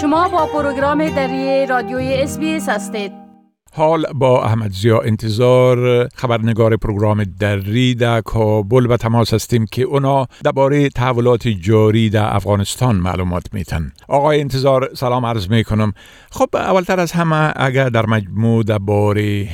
شما با پروگرام دری رادیوی SBS هستید. حال با احمد ضیا انتظار خبرنگار پروگرام دری در کابل و تماس هستیم که اونا درباره تحولات جاری در افغانستان معلومات میتن آقای انتظار سلام عرض می‌کنم. خب اولتر از همه اگر در مجموع درباره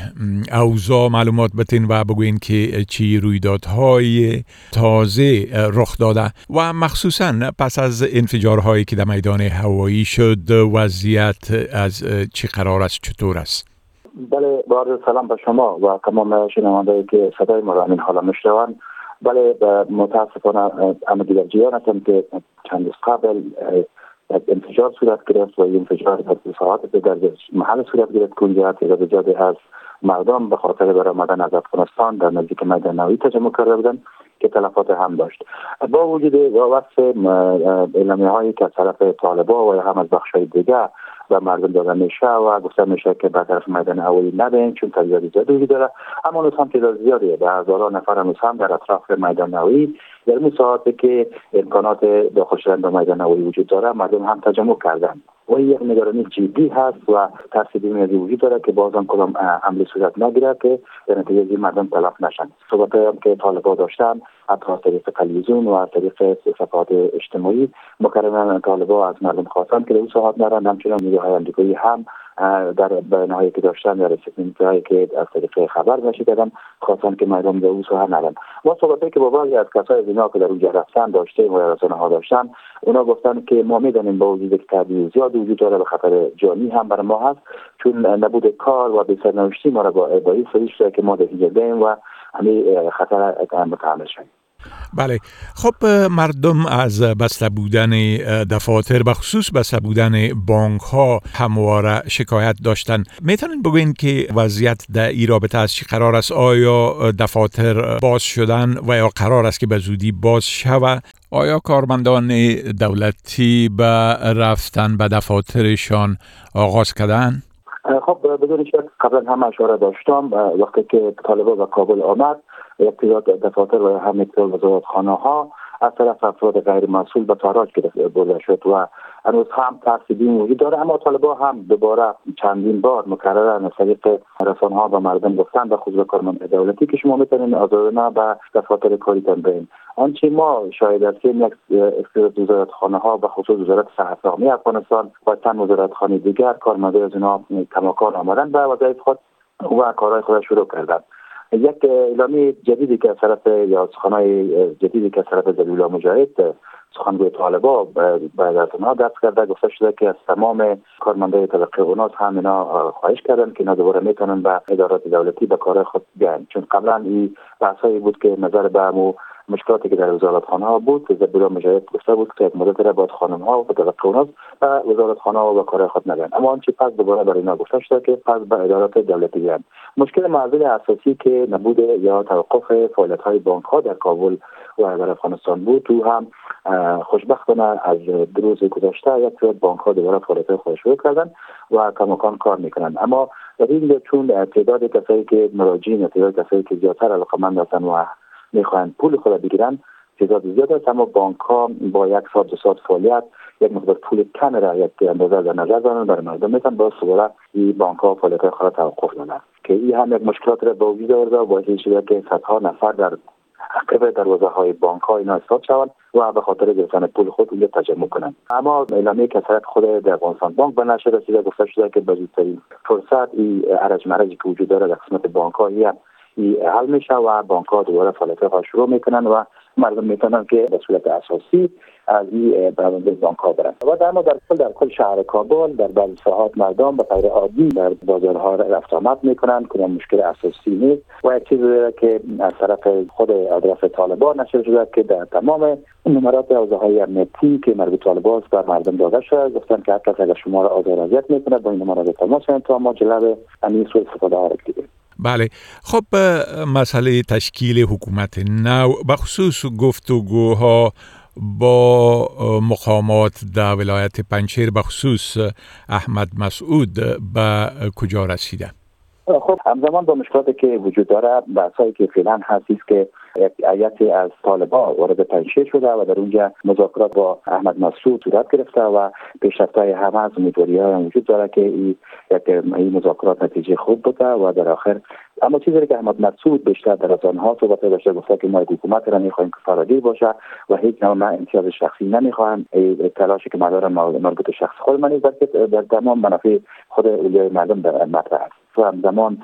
اوضاع معلومات بتین و بگوین که چی رویدادهای تازه رخ داده و مخصوصا پس از انفجارهایی که در میدان هوایی شد وضعیت از چی قرار است چطور است؟ بله با سلام به شما و تمام شنوانده که صدای ما را این حالا میشنوند. بله متاسفانه اما دیگر جیان هستم که چند قبل انفجار صورت گرفت و این انفجار در ساعت در محل صورت گرفت. که اونجا تعداد از مردم به خاطر برآمدن از افغانستان در نزدیک میدان نوی تجمع کرده بودند که تلفات هم داشت. با وجود وصف اعلامیه هایی که از طرف طالبا و هم از بخش دیگر و مردم داده میشه و گفته میشه که به طرف میدان اولی نبین چون تعداد زیادی داره. اما نوز هم تعداد زیادی به هزاران نفر هم در اطراف میدان نوی در این ساعتی که امکانات داخل شدن به میدان نوی وجود داره مردم هم تجمع کردن. و یک نگرانی جدی هست و ترس بیماری وجود داره که بازم کدام عملی صورت نگیره که در نتیجه مردم تلف نشن. صحبت هم که طالبا داشتن حتی از طریق تلویزیون و از طریق صفحات اجتماعی مکرما طالبا از مردم خواستن که در ساعت نرن. همچنان نیروهای امریکایی هم در بیانهایی که داشتن در هایی که از طریق خبر نشی کردن خواستن که مردم به او ساحه نرن ما صحبتی که با بعضی از کسای از اینا که در اونجا رفتن داشته و رسانه ها داشتن اونا گفتن که ما می‌دانیم با وجود که زیاد وجود داره به خطر جانی هم بر ما هست چون نبود کار و بسرنوشتی ما را با ابایی سریش که ما در اینجا و همین خطر متحمل شدیم بله. خب مردم از بسته بودن دفاتر و خصوص بسته بودن بانک ها همواره شکایت داشتن. می‌تونین بگوین که وضعیت در ای رابطه از چی قرار است؟ آیا دفاتر باز شدن و یا قرار است که به زودی باز شود آیا کارمندان دولتی به رفتن به دفاترشان آغاز کردن؟ خب بدون شک قبلا هم اشاره داشتم وقتی که طالبا به کابل آمد اقتضاد دفاتر و همه وزارت خانه ها از طرف افراد غیر مسئول به تاراج برده شد و هنوز هم ترسیدین وجود داره. اما طالبا هم دوباره چندین بار مکررن از طریق رسانه ها و مردم گفتن به خصوص کارمند دولتی که شما می‌تونین آزادانه به دفاتر کاری برین آنچه ما شاید هستیم یک اقتضاد وزارت خانه ها به خصوص وزارت صحت افغانستان و چند وزارت خانه دیگر کارمنده از اینها کماکان آمدن به وظایف خود و کارهای خود شروع کردن یک اعلامی جدیدی که از طرف یا سخنهای جدیدی که از طرف زبیلا مجاهد سخنگوی طالبا بعد از اونها دست کرده گفته شده که از تمام کارمندای طبقه اوناس هم اینا خواهش کردن که اینا دوباره می‌تونن به ادارات دولتی به کار خود بیان چون قبلا این بحثایی بود که نظر به همو مشکلاتی که در وزارت خانه بود زبیلا مجاهد گفته بود که یک مدت را باید خانم ها و به وزارت خانه و کار خود نگن اما آنچه پس دوباره برای اینا گفته شده که پس به ادارات دولتی بیان مشکل معضل اساسی که نبود یا توقف فعالیت های بانک ها در کابل و در افغانستان بود تو هم خوشبختانه از روز گذشته یک بانک ها دوباره فعالیت خود شروع کردن و کماکان کار می‌کنن اما در این چون تعداد کسایی که مراجعین تعداد کسایی که زیادتر علاقمند هستن و می‌خواهند پول خود بگیرن تعداد زیاد است اما بانک ها با یک ساعت دو ساعت فعالیت یک مقدار پول کم را یک اندازه در نظر دارن برای مردم می‌تونن با دوباره این بانک ها فعالیت خود توقف دادن. که این هم یک مشکلات را با وجود آورده و باعث شده که صدها نفر در عقب دروازه های بانک ها اینا حساب شوند و به خاطر گرفتن پول خود اونجا تجمع کنند. اما اعلامیه کسرت خود در افغانستان بانک به نشر رسیده گفته شده که به زودترین فرصت این ارج مرجی که وجود داره در قسمت بانک ها حل میشه و بانک ها دوباره فعالیت شروع می‌کنن و مردم می‌تونن که به صورت اساسی از این برنامه بانک ها برن و در در کل در کل شهر کابل در بعضی ساعات مردم به طور عادی در بازارها رفت آمد می‌کنن که مشکل اساسی نیست. و یک چیز که از طرف خود ادرس طالبان نشر شده که در تمام نمرات حوزه های امنیتی که مربوط طالبان بر مردم داده شده. گفتن که هر اگر شما را آزار اذیت می‌کنه با این نمرات تماس تا ما جلب همین سوء استفاده ها بله. خب مسئله تشکیل حکومت نو بخصوص گفتگوها با مقامات در ولایت پنچیر بخصوص احمد مسعود به کجا رسیده خب همزمان با مشکلاتی که وجود داره بحثایی که فعلا هست که یک ایتی از طالبا وارد پنجشیر شده و در اونجا مذاکرات با احمد مسعود صورت گرفته و پیشرفت های همه از امیدواری های وجود داره که این این مذاکرات نتیجه خوب بوده و در آخر اما چیزی که احمد مسعود بیشتر در از آنها صحبت داشته گفته که ما حکومت را می‌خواهیم که فرادی باشه و هیچ نوع من امتیاز شخصی نمی‌خواهم. تلاشی که مدارم مربوط شخص خود من بلکه در تمام منافع خود مردم در مطرح است. و همزمان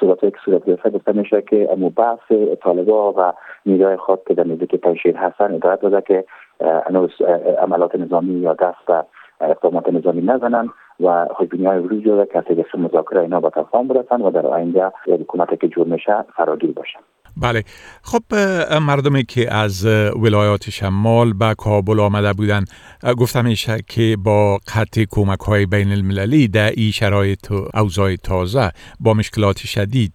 صورت که صورت گرفته گفته میشه که امو بحث طالبا و نیروهای خود که در نزدیک پنشیر هستن ادارت داده که هنوز عملات نظامی یا دست به اقدامات نظامی نزنن و خوشبینی های وجود داره که مذاکره اینا با تفاهم برسن و در آینده حکومت که جور میشه فراگیر باشن. بله. خب مردمی که از ولایات شمال به کابل آمده بودن گفتم میشه که با قطع کمک های بین المللی در این شرایط اوضاع تازه با مشکلات شدید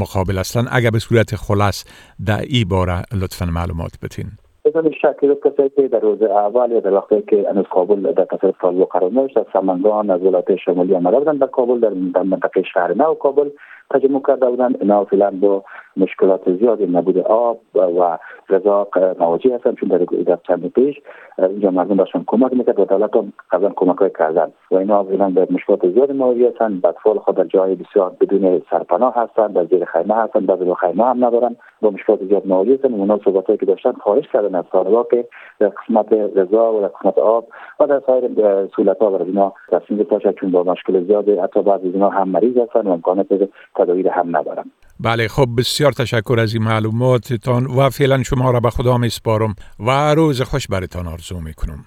مقابل هستند. اگر به صورت خلاص در این باره لطفا معلومات بتین بدون شک کسایی که در روز اول یا در وقتی که انوز کابل در تصرف طالب قرار داشت از سمنگان از ولایت شمالی آمده بودن در کابل در منطقه شهر نو کابل تجمع کرده بودند اینا فعلا با مشکلات زیادی نبود آب و غذا مواجه هستن چون در چند پیش. اینجا مردم داشتن کمک می‌کرد و دولت هم قبلا کمک های کردن. و اینا فعلا به مشکلات زیادی مواجه هستن. بدفال خود در جای بسیار بدون سرپناه هستن. در زیر خیمه هستن. بعضی خیمه هم ندارن. با مشکلات زیاد مواجه هستن. اونا صحبت که داشتن خواهش کردن از طالبا که در قسمت غذا و در قسمت آب و در سایر سهولت ها برای اینا تصمیم باشد چون با مشکل زیاد حتی بعضی از اینا هم مریض هستن و امکانات تداویر هم ندارن بله خب بسیار تشکر از این معلوماتتان و فعلا شما را به خدا میسپارم و روز خوش برتان آرزو می‌کنم.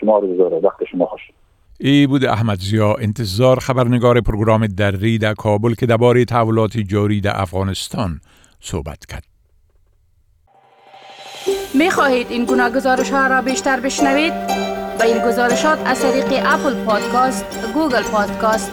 شما وقت شما خوش. ای بود احمد ضیا انتظار خبرنگار پروگرام دری در کابل که درباره تحولات جاری در افغانستان صحبت کرد. می خواهید این گونه گزارش ها را بیشتر بشنوید؟ با این گزارشات از طریق Apple Podcast، Google Podcast،